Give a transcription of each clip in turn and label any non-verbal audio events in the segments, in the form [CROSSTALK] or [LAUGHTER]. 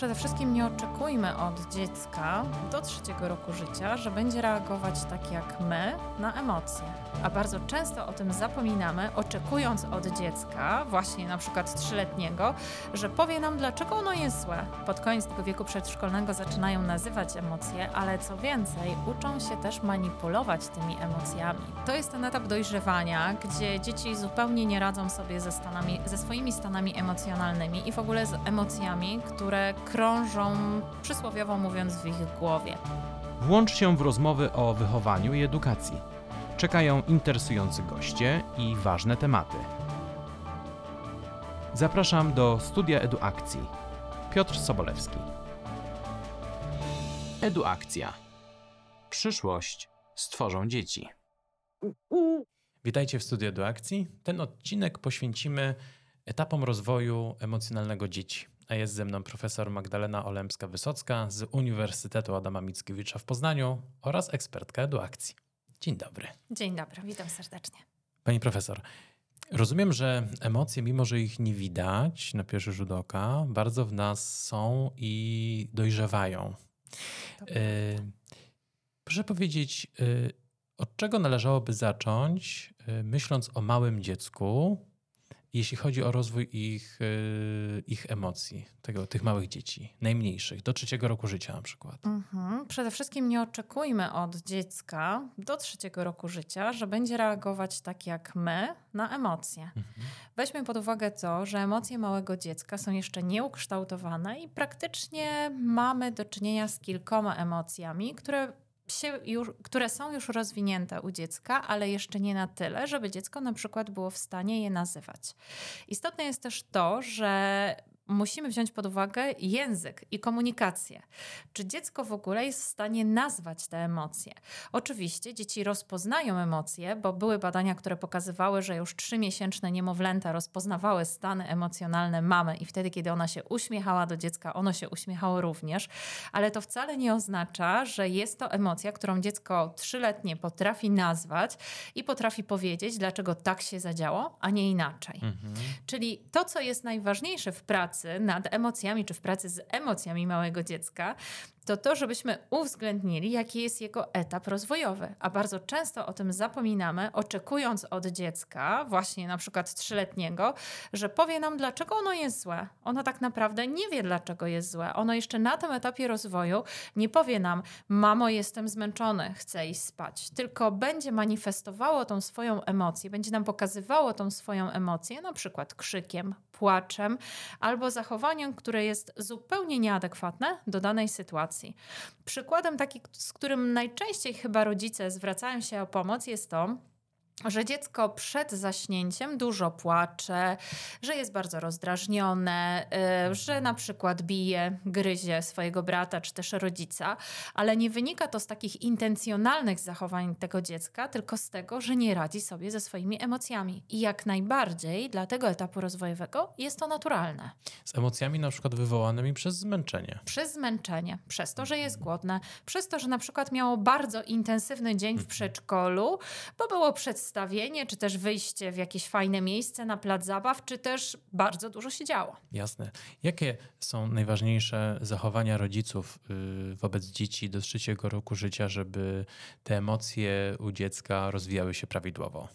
Przede wszystkim nie oczekujmy od dziecka do trzeciego roku życia, że będzie reagować tak jak my na emocje. A bardzo często o tym zapominamy, oczekując od dziecka, właśnie na przykład trzyletniego, że powie nam, dlaczego ono jest złe. Pod koniec tego wieku przedszkolnego zaczynają nazywać emocje, ale co więcej, uczą się też manipulować tymi emocjami. To jest ten etap dojrzewania, gdzie dzieci zupełnie nie radzą sobie ze, stanami, ze swoimi stanami emocjonalnymi i w ogóle z emocjami, które krążą, przysłowiowo mówiąc, w ich głowie. Włącz się w rozmowy o wychowaniu i edukacji. Czekają interesujący goście i ważne tematy. Zapraszam do studia Eduakcji. Piotr Sobolewski. Eduakcja. Przyszłość stworzą dzieci. Witajcie w studiu Eduakcji. Ten odcinek poświęcimy etapom rozwoju emocjonalnego dzieci. A jest ze mną profesor Magdalena Olemska-Wysocka z Uniwersytetu Adama Mickiewicza w Poznaniu oraz ekspertka Eduakcji. Dzień dobry. Dzień dobry, witam serdecznie. Pani profesor, rozumiem, że emocje, mimo że ich nie widać na pierwszy rzut oka, bardzo w nas są i dojrzewają. To Y, proszę powiedzieć, y, od czego należałoby zacząć, y, myśląc o małym dziecku, jeśli chodzi o rozwój ich, y, ich emocji, tego, tych małych dzieci, najmniejszych, do trzeciego roku życia na przykład? Mhm. Przede wszystkim nie oczekujmy od dziecka do trzeciego roku życia, że będzie reagować tak jak my na emocje. Mhm. Weźmy pod uwagę to, że emocje małego dziecka są jeszcze nieukształtowane i praktycznie mamy do czynienia z kilkoma emocjami, które, się już, które są już rozwinięte u dziecka, ale jeszcze nie na tyle, żeby dziecko na przykład było w stanie je nazywać. Istotne jest też to, że musimy wziąć pod uwagę język i komunikację. Czy dziecko w ogóle jest w stanie nazwać te emocje? Oczywiście dzieci rozpoznają emocje, bo były badania, które pokazywały, że już trzymiesięczne niemowlęta rozpoznawały stany emocjonalne mamy i wtedy, kiedy ona się uśmiechała do dziecka, ono się uśmiechało również, ale to wcale nie oznacza, że jest to emocja, którą dziecko trzyletnie potrafi nazwać i potrafi powiedzieć, dlaczego tak się zadziało, a nie inaczej. Mhm. Czyli to, co jest najważniejsze w pracy nad emocjami, czy w pracy z emocjami małego dziecka, to to, żebyśmy uwzględnili, jaki jest jego etap rozwojowy. A bardzo często o tym zapominamy, oczekując od dziecka, właśnie na przykład trzyletniego, że powie nam, dlaczego ono jest złe. Ono tak naprawdę nie wie, dlaczego jest złe. Ono jeszcze na tym etapie rozwoju nie powie nam, mamo, jestem zmęczony, chcę iść spać. Tylko będzie manifestowało tą swoją emocję, będzie nam pokazywało tą swoją emocję, na przykład krzykiem, płaczem albo zachowaniem, które jest zupełnie nieadekwatne do danej sytuacji. Przykładem taki, z którym najczęściej chyba rodzice zwracają się o pomoc, jest to, że dziecko przed zaśnięciem dużo płacze, że jest bardzo rozdrażnione, yy, że na przykład bije, gryzie swojego brata czy też rodzica, ale nie wynika to z takich intencjonalnych zachowań tego dziecka, tylko z tego, że nie radzi sobie ze swoimi emocjami. I jak najbardziej dla tego etapu rozwojowego jest to naturalne. Z emocjami na przykład wywołanymi przez zmęczenie. Przez zmęczenie, przez to, że jest głodne, przez to, że na przykład miało bardzo intensywny dzień w przedszkolu, bo było przedstawienie, czy też wyjście w jakieś fajne miejsce na plac zabaw, czy też bardzo dużo się działo. Jasne. Jakie są najważniejsze zachowania rodziców y, wobec dzieci do trzeciego roku życia, żeby te emocje u dziecka rozwijały się prawidłowo?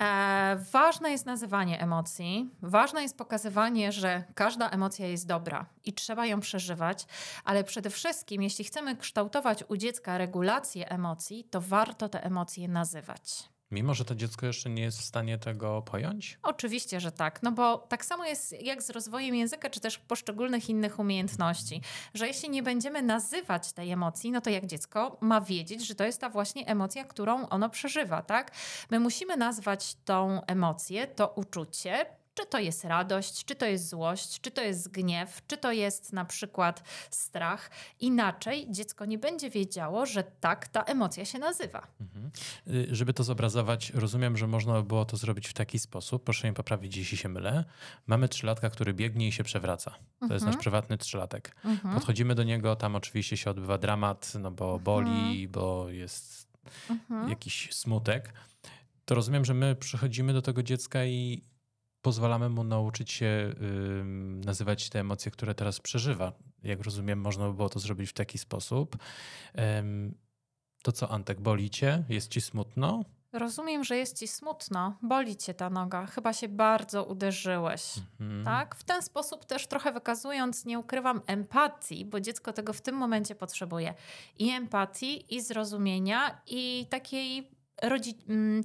E, ważne jest nazywanie emocji, ważne jest pokazywanie, że każda emocja jest dobra i trzeba ją przeżywać, ale przede wszystkim, jeśli chcemy kształtować u dziecka regulację emocji, to warto te emocje nazywać. Mimo, że to dziecko jeszcze nie jest w stanie tego pojąć? Oczywiście, że tak. No bo tak samo jest jak z rozwojem języka, czy też poszczególnych innych umiejętności, że jeśli nie będziemy nazywać tej emocji, no to jak dziecko ma wiedzieć, że to jest ta właśnie emocja, którą ono przeżywa, tak? My musimy nazwać tą emocję, to uczucie, czy to jest radość, czy to jest złość, czy to jest gniew, czy to jest na przykład strach. Inaczej dziecko nie będzie wiedziało, że tak ta emocja się nazywa. Mhm. Y, Żeby to zobrazować, rozumiem, że można by było to zrobić w taki sposób. Proszę mnie poprawić, jeśli się mylę. Mamy trzylatka, który biegnie i się przewraca. To jest nasz Mhm. prywatny trzylatek. Mhm. Podchodzimy do niego, tam oczywiście się odbywa dramat, no bo boli, bo jest Mhm. jakiś smutek. To rozumiem, że my przychodzimy do tego dziecka i pozwalamy mu nauczyć się nazywać te emocje, które teraz przeżywa. jak rozumiem, można by było to zrobić w taki sposób. To co, Antek, boli cię? Jest ci smutno? Rozumiem, że jest ci smutno, boli cię ta noga, chyba się bardzo uderzyłeś. Mhm. Tak? W ten sposób też trochę wykazując, nie ukrywam empatii, bo dziecko tego w tym momencie potrzebuje. I empatii, i zrozumienia, i takiej rodzi, mm,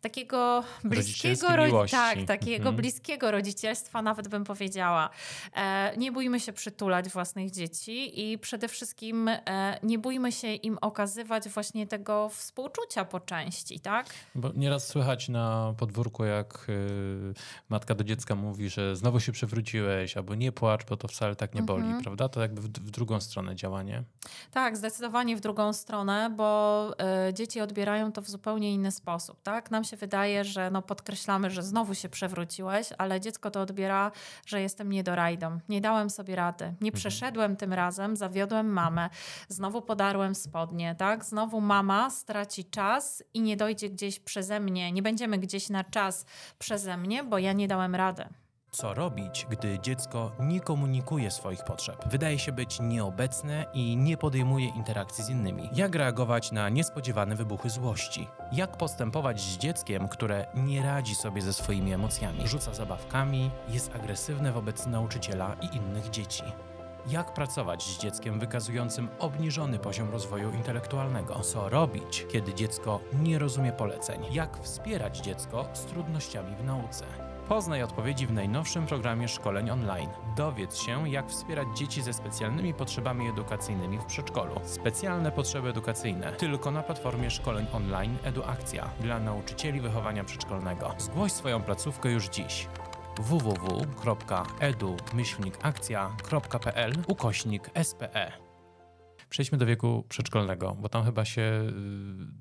takiego bliskiego miłości. tak, takiego mhm. bliskiego rodzicielstwa, nawet bym powiedziała. E, nie bójmy się przytulać własnych dzieci i przede wszystkim e, nie bójmy się im okazywać właśnie tego współczucia po części, tak? Bo nieraz słychać na podwórku, jak y, matka do dziecka mówi, że znowu się przewróciłeś, albo nie płacz, bo to wcale tak nie boli, mhm. prawda? To jakby w, w, drugą stronę działanie. Tak, zdecydowanie w drugą stronę, bo y, dzieci odbierają to w zupełnie zupełnie inny sposób. Tak? Nam się wydaje, że no podkreślamy, że znowu się przewróciłeś, ale dziecko to odbiera, że jestem niedorajdą. Nie dałem sobie rady. Nie mhm. przeszedłem tym razem, zawiodłem mamę. Znowu podarłem spodnie. Tak? Znowu mama straci czas i nie dojdzie gdzieś przeze mnie. Nie będziemy gdzieś na czas przeze mnie, bo ja nie dałem rady. Co robić, gdy dziecko nie komunikuje swoich potrzeb? Wydaje się być nieobecne i nie podejmuje interakcji z innymi. Jak reagować na niespodziewane wybuchy złości? Jak postępować z dzieckiem, które nie radzi sobie ze swoimi emocjami? Rzuca zabawkami, jest agresywne wobec nauczyciela i innych dzieci. Jak pracować z dzieckiem wykazującym obniżony poziom rozwoju intelektualnego? Co robić, kiedy dziecko nie rozumie poleceń? Jak wspierać dziecko z trudnościami w nauce? Poznaj odpowiedzi w najnowszym programie szkoleń online. Dowiedz się, jak wspierać dzieci ze specjalnymi potrzebami edukacyjnymi w przedszkolu. Specjalne potrzeby edukacyjne tylko na platformie szkoleń online EduAkcja dla nauczycieli wychowania przedszkolnego. Zgłoś swoją placówkę już dziś www.edu-akcja.pl ukośnik SPE. Przejdźmy do wieku przedszkolnego, bo tam chyba się y,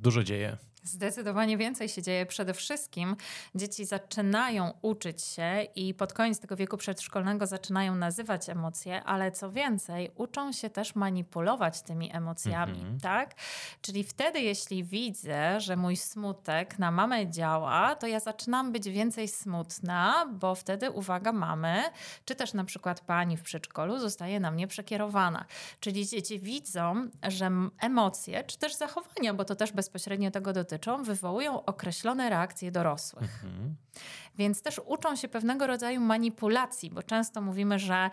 dużo dzieje. Zdecydowanie więcej się dzieje. Przede wszystkim dzieci zaczynają uczyć się i pod koniec tego wieku przedszkolnego zaczynają nazywać emocje, ale co więcej, uczą się też manipulować tymi emocjami, mhm. tak? Czyli wtedy, jeśli widzę, że mój smutek na mamę działa, to ja zaczynam być więcej smutna, bo wtedy uwaga mamy, czy też na przykład pani w przedszkolu zostaje na mnie przekierowana. Czyli dzieci widzą, że emocje, czy też zachowania, bo to też bezpośrednio tego dotyczy, dotyczą, wywołują określone reakcje dorosłych. Mhm. Więc też uczą się pewnego rodzaju manipulacji, bo często mówimy, że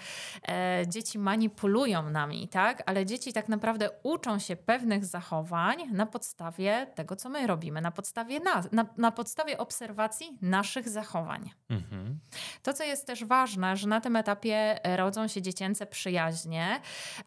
e, dzieci manipulują nami, tak? Ale dzieci tak naprawdę uczą się pewnych zachowań na podstawie tego, co my robimy, na podstawie, na, na, na podstawie obserwacji naszych zachowań. Mhm. To, co jest też ważne, że na tym etapie rodzą się dziecięce przyjaźnie,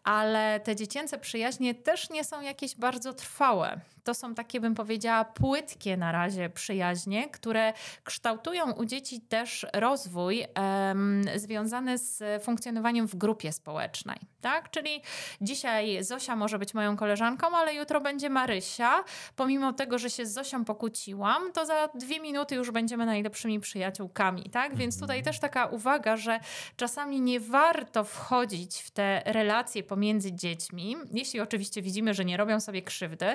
ale te dziecięce przyjaźnie też nie są jakieś bardzo trwałe. To są takie, bym powiedziała, płytkie na razie przyjaźnie, które kształtują u dzieci też rozwój um, związany z funkcjonowaniem w grupie społecznej. Tak? Czyli dzisiaj Zosia może być moją koleżanką, ale jutro będzie Marysia. Pomimo tego, że się z Zosią pokłóciłam, to za dwie minuty już będziemy najlepszymi przyjaciółkami. Tak? Więc tutaj mhm. też taka uwaga, że czasami nie warto wchodzić w te relacje pomiędzy dziećmi, jeśli oczywiście widzimy, że nie robią sobie krzywdy,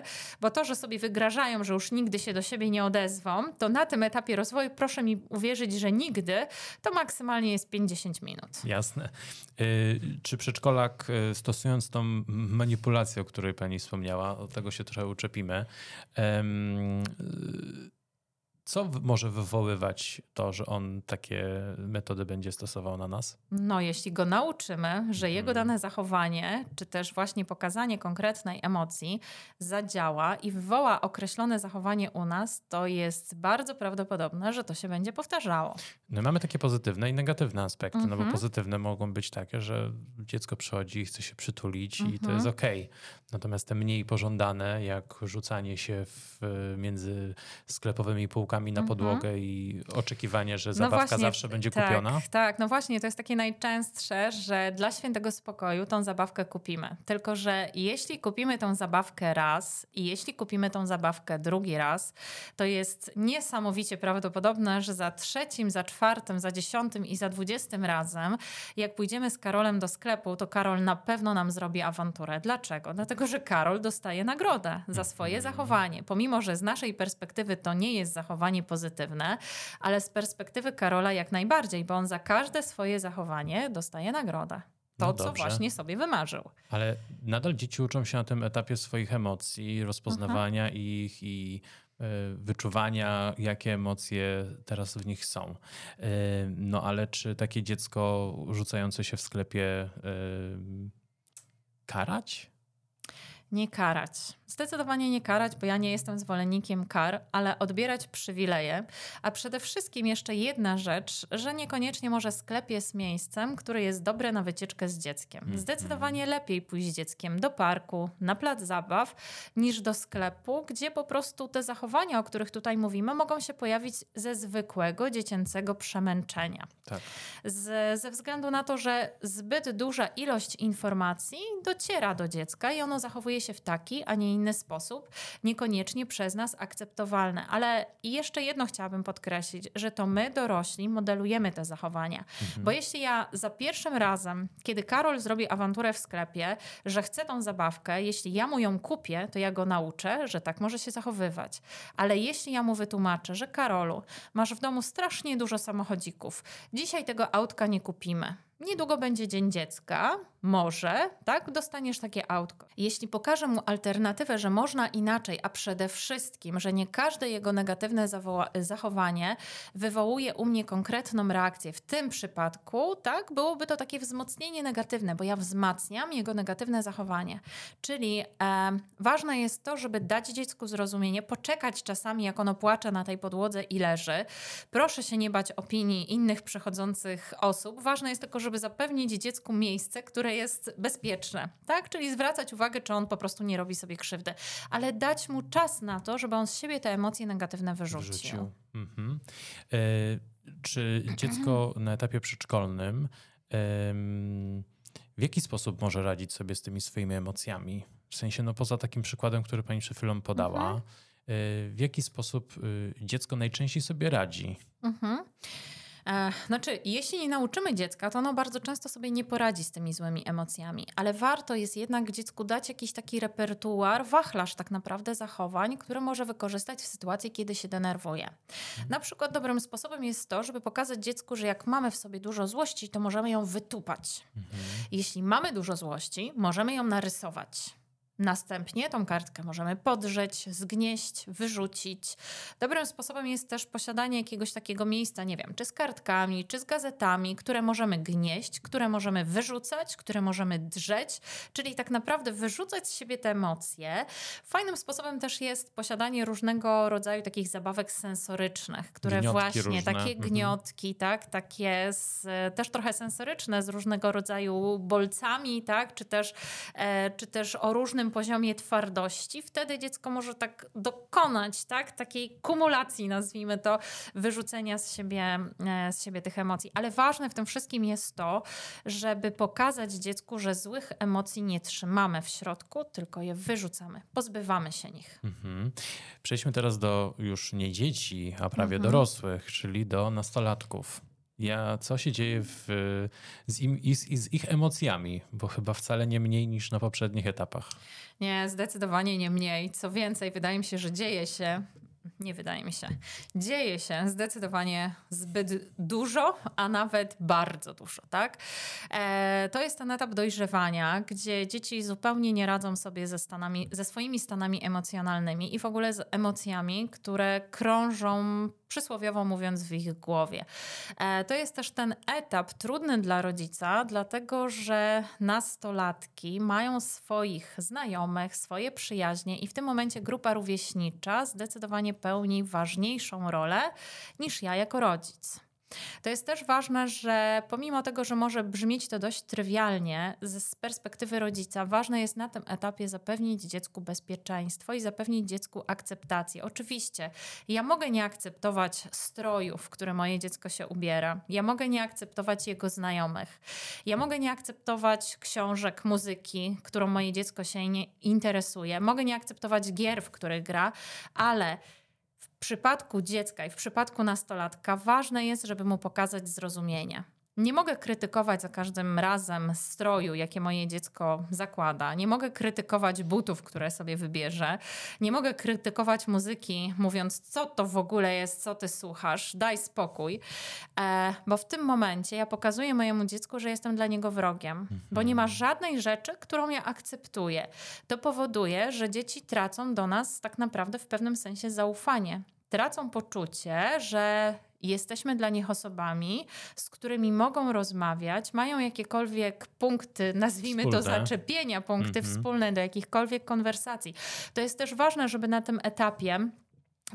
bo to, że sobie wygrażają, że już nigdy się do siebie nie odezwą, to na tym etapie rozwoju proszę mi uwierzyć, że nigdy, to maksymalnie jest 50 minut. Jasne. Y, czy przedszkolak, y, stosując tą manipulację, o której pani wspomniała, od tego się trochę uczepimy, co może wywoływać to, że on takie metody będzie stosował na nas? No, jeśli go nauczymy, że jego hmm. dane zachowanie, czy też właśnie pokazanie konkretnej emocji zadziała i wywoła określone zachowanie u nas, to jest bardzo prawdopodobne, że to się będzie powtarzało. No, mamy takie pozytywne i negatywne aspekty, no bo mhm. pozytywne mogą być takie, że dziecko przychodzi i chce się przytulić i to jest mhm. ok. Natomiast te mniej pożądane, jak rzucanie się w, między sklepowymi półkami, na mhm. podłogę i oczekiwanie, że no zabawka no właśnie, zawsze będzie tak, kupiona? Tak, no właśnie, to jest takie najczęstsze, że dla świętego spokoju tą zabawkę kupimy. Tylko, że jeśli kupimy tą zabawkę raz i jeśli kupimy tą zabawkę drugi raz, to jest niesamowicie prawdopodobne, że za trzecim, za czwartym, za dziesiątym i za dwudziestym razem, jak pójdziemy z Karolem do sklepu, to Karol na pewno nam zrobi awanturę. Dlaczego? Dlatego, że Karol dostaje nagrodę za swoje mhm. zachowanie. Pomimo, że z naszej perspektywy to nie jest zachowanie, zachowanie pozytywne, ale z perspektywy Karola jak najbardziej, bo on za każde swoje zachowanie dostaje nagrodę. to, No co właśnie sobie wymarzył. Ale nadal dzieci uczą się na tym etapie swoich emocji, rozpoznawania Mhm. ich i e, wyczuwania, jakie emocje teraz w nich są. E, No ale czy takie dziecko rzucające się w sklepie e, karać? Nie karać. Zdecydowanie nie karać, bo ja nie jestem zwolennikiem kar, ale odbierać przywileje. A przede wszystkim jeszcze jedna rzecz, że niekoniecznie może sklep jest miejscem, które jest dobre na wycieczkę z dzieckiem. Mhm. Zdecydowanie lepiej pójść z dzieckiem do parku, na plac zabaw, niż do sklepu, gdzie po prostu te zachowania, o których tutaj mówimy, mogą się pojawić ze zwykłego dziecięcego przemęczenia. Tak. Z, ze względu na to, że zbyt duża ilość informacji dociera do dziecka i ono zachowuje się w taki, a nie inny sposób, niekoniecznie przez nas akceptowalne. Ale jeszcze jedno chciałabym podkreślić, że to my, dorośli, modelujemy te zachowania. Bo jeśli ja za pierwszym razem, kiedy Karol zrobi awanturę w sklepie, że chce tą zabawkę, jeśli ja mu ją kupię, to ja go nauczę, że tak może się zachowywać. Ale jeśli ja mu wytłumaczę, że Karolu, masz w domu strasznie dużo samochodzików, dzisiaj tego autka nie kupimy. Niedługo będzie Dzień Dziecka, może, tak, dostaniesz takie autko. Jeśli pokażę mu alternatywę, że można inaczej, a przede wszystkim, że nie każde jego negatywne zachowanie wywołuje u mnie konkretną reakcję, w tym przypadku, tak, byłoby to takie wzmocnienie negatywne, bo ja wzmacniam jego negatywne zachowanie. Czyli e, ważne jest to, żeby dać dziecku zrozumienie, poczekać czasami, jak ono płacze na tej podłodze i leży. Proszę się nie bać opinii innych przechodzących osób. Ważne jest tylko, żeby zapewnić dziecku miejsce, które jest bezpieczne, tak? Czyli zwracać uwagę, czy on po prostu nie robi sobie krzywdy, ale dać mu czas na to, żeby on z siebie te emocje negatywne wyrzucił. Mhm. E, czy dziecko na etapie przedszkolnym em, w jaki sposób może radzić sobie z tymi swoimi emocjami? W sensie, no poza takim przykładem, który pani przed chwilą podała, Mhm. e, w jaki sposób y, dziecko najczęściej sobie radzi? Mhm. Znaczy, jeśli nie nauczymy dziecka, to ono bardzo często sobie nie poradzi z tymi złymi emocjami, ale warto jest jednak dziecku dać jakiś taki repertuar, wachlarz tak naprawdę zachowań, które może wykorzystać w sytuacji, kiedy się denerwuje. Na przykład dobrym sposobem jest to, żeby pokazać dziecku, że jak mamy w sobie dużo złości, to możemy ją wytupać. Jeśli mamy dużo złości, możemy ją narysować. Następnie tą kartkę możemy podrzeć, zgnieść, wyrzucić. Dobrym sposobem jest też posiadanie jakiegoś takiego miejsca, nie wiem, czy z kartkami, czy z gazetami, które możemy gnieść, które możemy wyrzucać, które możemy drzeć, czyli tak naprawdę wyrzucać z siebie te emocje. Fajnym sposobem też jest posiadanie różnego rodzaju takich zabawek sensorycznych, które Gniotki właśnie, różne. takie Mhm. gniotki, tak, takie z, też trochę sensoryczne, z różnego rodzaju bolcami, tak, czy też, e, czy też o różnym poziomie twardości. Wtedy dziecko może tak dokonać, tak, takiej kumulacji, nazwijmy to, wyrzucenia z siebie, e, z siebie tych emocji. Ale ważne w tym wszystkim jest to, żeby pokazać dziecku, że złych emocji nie trzymamy w środku, tylko je wyrzucamy, pozbywamy się nich. Mhm. Przejdźmy teraz do już nie dzieci, a prawie Mhm. dorosłych, czyli do nastolatków. Ja, co się dzieje w, z, im, z, z ich emocjami, bo chyba wcale nie mniej niż na poprzednich etapach. Nie, zdecydowanie nie mniej. Co więcej, wydaje mi się, że dzieje się. Nie wydaje mi się. Dzieje się zdecydowanie zbyt dużo, a nawet bardzo dużo, tak? E, to jest ten etap dojrzewania, gdzie dzieci zupełnie nie radzą sobie ze, stanami, ze swoimi stanami emocjonalnymi i w ogóle z emocjami, które krążą, przysłowiowo mówiąc, w ich głowie. E, to jest też ten etap trudny dla rodzica, dlatego że nastolatki mają swoich znajomych, swoje przyjaźnie i w tym momencie grupa rówieśnicza zdecydowanie pełni ważniejszą rolę niż ja jako rodzic. To jest też ważne, że pomimo tego, że może brzmieć to dość trywialnie, z perspektywy rodzica, ważne jest na tym etapie zapewnić dziecku bezpieczeństwo i zapewnić dziecku akceptację. Oczywiście, ja mogę nie akceptować stroju, w który moje dziecko się ubiera, ja mogę nie akceptować jego znajomych, ja mogę nie akceptować książek, muzyki, którą moje dziecko się nie interesuje, mogę nie akceptować gier, w których gra, ale przypadku dziecka i w przypadku nastolatka ważne jest, żeby mu pokazać zrozumienie. Nie mogę krytykować za każdym razem stroju, jakie moje dziecko zakłada. Nie mogę krytykować butów, które sobie wybierze. Nie mogę krytykować muzyki, mówiąc, co to w ogóle jest, co ty słuchasz, daj spokój. E, bo w tym momencie ja pokazuję mojemu dziecku, że jestem dla niego wrogiem, mhm. bo nie ma żadnej rzeczy, którą ja akceptuję. To powoduje, że dzieci tracą do nas tak naprawdę w pewnym sensie zaufanie tracą poczucie, że jesteśmy dla nich osobami, z którymi mogą rozmawiać, mają jakiekolwiek punkty, nazwijmy wspólne. to zaczepienia, punkty mm -hmm. wspólne do jakichkolwiek konwersacji. To jest też ważne, żeby na tym etapie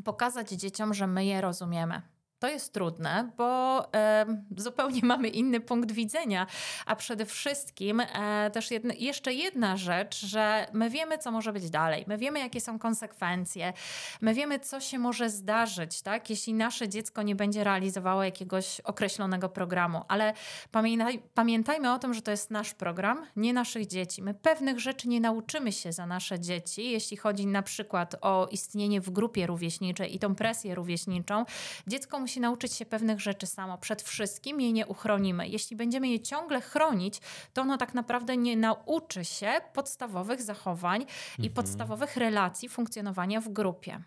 pokazać dzieciom, że my je rozumiemy. To jest trudne, bo e, zupełnie [LAUGHS] mamy inny punkt widzenia, a przede wszystkim e, też jeszcze jedna rzecz, że my wiemy, co może być dalej. My wiemy, jakie są konsekwencje. My wiemy, co się może zdarzyć, tak? jeśli nasze dziecko nie będzie realizowało jakiegoś określonego programu. Ale pamiętaj, pamiętajmy o tym, że to jest nasz program, nie naszych dzieci. My pewnych rzeczy nie nauczymy się za nasze dzieci, jeśli chodzi na przykład o istnienie w grupie rówieśniczej i tą presję rówieśniczą. Dziecko musi nauczyć się pewnych rzeczy samo. Przed wszystkim jej nie uchronimy. Jeśli będziemy je ciągle chronić, to ono tak naprawdę nie nauczy się podstawowych zachowań mhm. i podstawowych relacji funkcjonowania w grupie.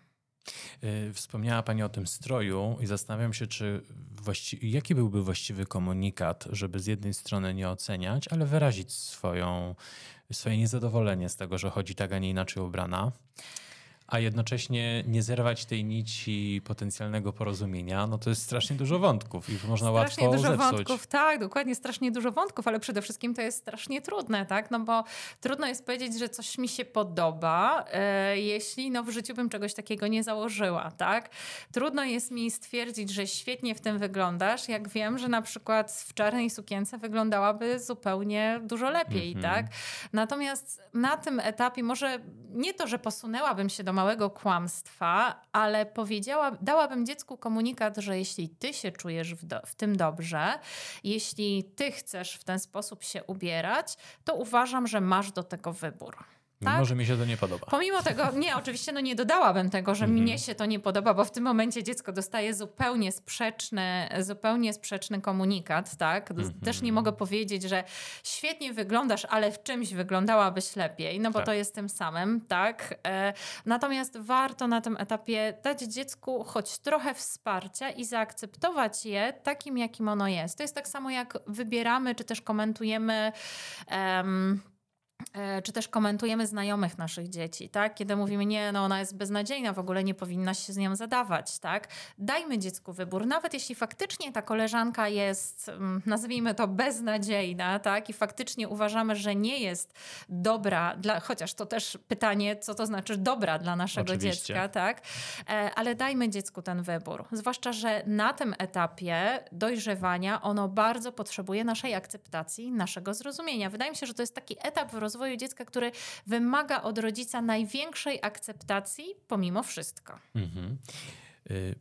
E, wspomniała Pani o tym stroju i zastanawiam się, czy właści- jaki byłby właściwy komunikat, żeby z jednej strony nie oceniać, ale wyrazić swoją, swoje niezadowolenie z tego, że chodzi tak, a nie inaczej ubrana a jednocześnie nie zerwać tej nici potencjalnego porozumienia, no to jest strasznie dużo wątków i można strasznie łatwo dużo zepsuć. wątków, tak, dokładnie, strasznie dużo wątków, ale przede wszystkim to jest strasznie trudne, tak, no bo trudno jest powiedzieć, że coś mi się podoba, e, jeśli no w życiu bym czegoś takiego nie założyła, tak. Trudno jest mi stwierdzić, że świetnie w tym wyglądasz, jak wiem, że na przykład w czarnej sukience wyglądałaby zupełnie dużo lepiej, mm -hmm. tak. Natomiast na tym etapie może nie to, że posunęłabym się do małego kłamstwa, ale powiedziała, dałabym dziecku komunikat, że jeśli ty się czujesz w, do, w tym dobrze, jeśli ty chcesz w ten sposób się ubierać, to uważam, że masz do tego wybór. Tak? Może mi się to nie podoba. Pomimo tego, nie, oczywiście no nie dodałabym tego, że mm -hmm. mnie się to nie podoba, bo w tym momencie dziecko dostaje zupełnie sprzeczny, zupełnie sprzeczny komunikat, tak? Mm -hmm. Też nie mogę powiedzieć, że świetnie wyglądasz, ale w czymś wyglądałabyś lepiej, no bo tak. to jest tym samym, tak? E, natomiast warto na tym etapie dać dziecku choć trochę wsparcia i zaakceptować je takim, jakim ono jest. To jest tak samo jak wybieramy, czy też komentujemy um, czy też komentujemy znajomych naszych dzieci, tak? Kiedy mówimy, nie, no ona jest beznadziejna, w ogóle nie powinnaś się z nią zadawać, tak? Dajmy dziecku wybór, nawet jeśli faktycznie ta koleżanka jest, mm, nazwijmy to beznadziejna, tak? I faktycznie uważamy, że nie jest dobra, dla, chociaż to też pytanie, co to znaczy dobra dla naszego Oczywiście. dziecka, tak? E, ale dajmy dziecku ten wybór. Zwłaszcza, że na tym etapie dojrzewania ono bardzo potrzebuje naszej akceptacji, naszego zrozumienia. Wydaje mi się, że to jest taki etap w rozwoju dziecka, który wymaga od rodzica największej akceptacji pomimo wszystko. Mhm. Y,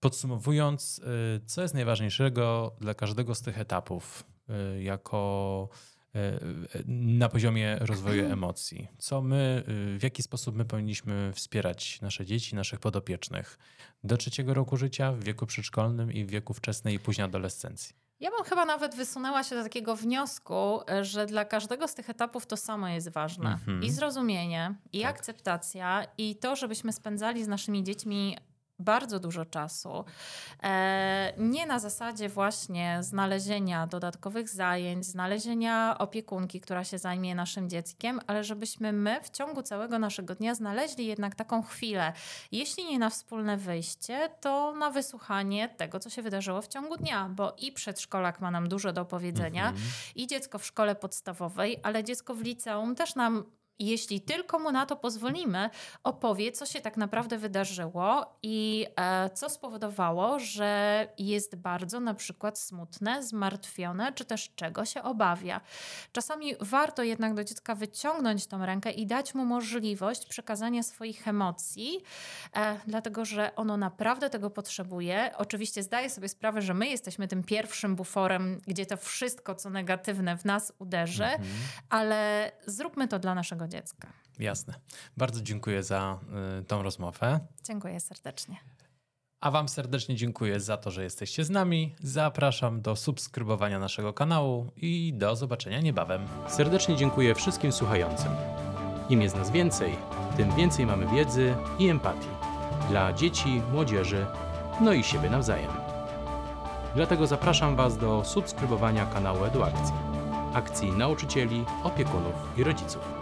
podsumowując, y, co jest najważniejszego dla każdego z tych etapów y, jako na poziomie rozwoju emocji. Co my, w jaki sposób my powinniśmy wspierać nasze dzieci, naszych podopiecznych do trzeciego roku życia, w wieku przedszkolnym i w wieku wczesnej i późnej adolescencji? Ja bym chyba nawet wysunęła się do takiego wniosku, że dla każdego z tych etapów to samo jest ważne. Mm -hmm. I zrozumienie, i tak. akceptacja, i to, żebyśmy spędzali z naszymi dziećmi bardzo dużo czasu. E, nie na zasadzie właśnie znalezienia dodatkowych zajęć, znalezienia opiekunki, która się zajmie naszym dzieckiem, ale żebyśmy my w ciągu całego naszego dnia znaleźli jednak taką chwilę, jeśli nie na wspólne wyjście, to na wysłuchanie tego, co się wydarzyło w ciągu dnia, bo i przedszkolak ma nam dużo do powiedzenia, mhm. i dziecko w szkole podstawowej, ale dziecko w liceum też nam jeśli tylko mu na to pozwolimy, opowie, co się tak naprawdę wydarzyło i e, co spowodowało, że jest bardzo na przykład smutne, zmartwione, czy też czego się obawia. Czasami warto jednak do dziecka wyciągnąć tą rękę i dać mu możliwość przekazania swoich emocji, e, dlatego że ono naprawdę tego potrzebuje. Oczywiście zdaję sobie sprawę, że my jesteśmy tym pierwszym buforem, gdzie to wszystko, co negatywne w nas uderzy, mhm. ale zróbmy to dla naszego dziecka. Jasne. Bardzo dziękuję za y, tą rozmowę. Dziękuję serdecznie. A Wam serdecznie dziękuję za to, że jesteście z nami. Zapraszam do subskrybowania naszego kanału i do zobaczenia niebawem. Serdecznie dziękuję wszystkim słuchającym. Im jest nas więcej, tym więcej mamy wiedzy i empatii dla dzieci, młodzieży, no i siebie nawzajem. Dlatego zapraszam Was do subskrybowania kanału Eduakcji, akcji nauczycieli, opiekunów i rodziców.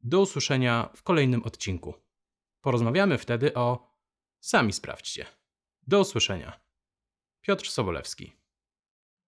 Do usłyszenia w kolejnym odcinku. Porozmawiamy wtedy o. Sami sprawdźcie. Do usłyszenia. Piotr Sobolewski.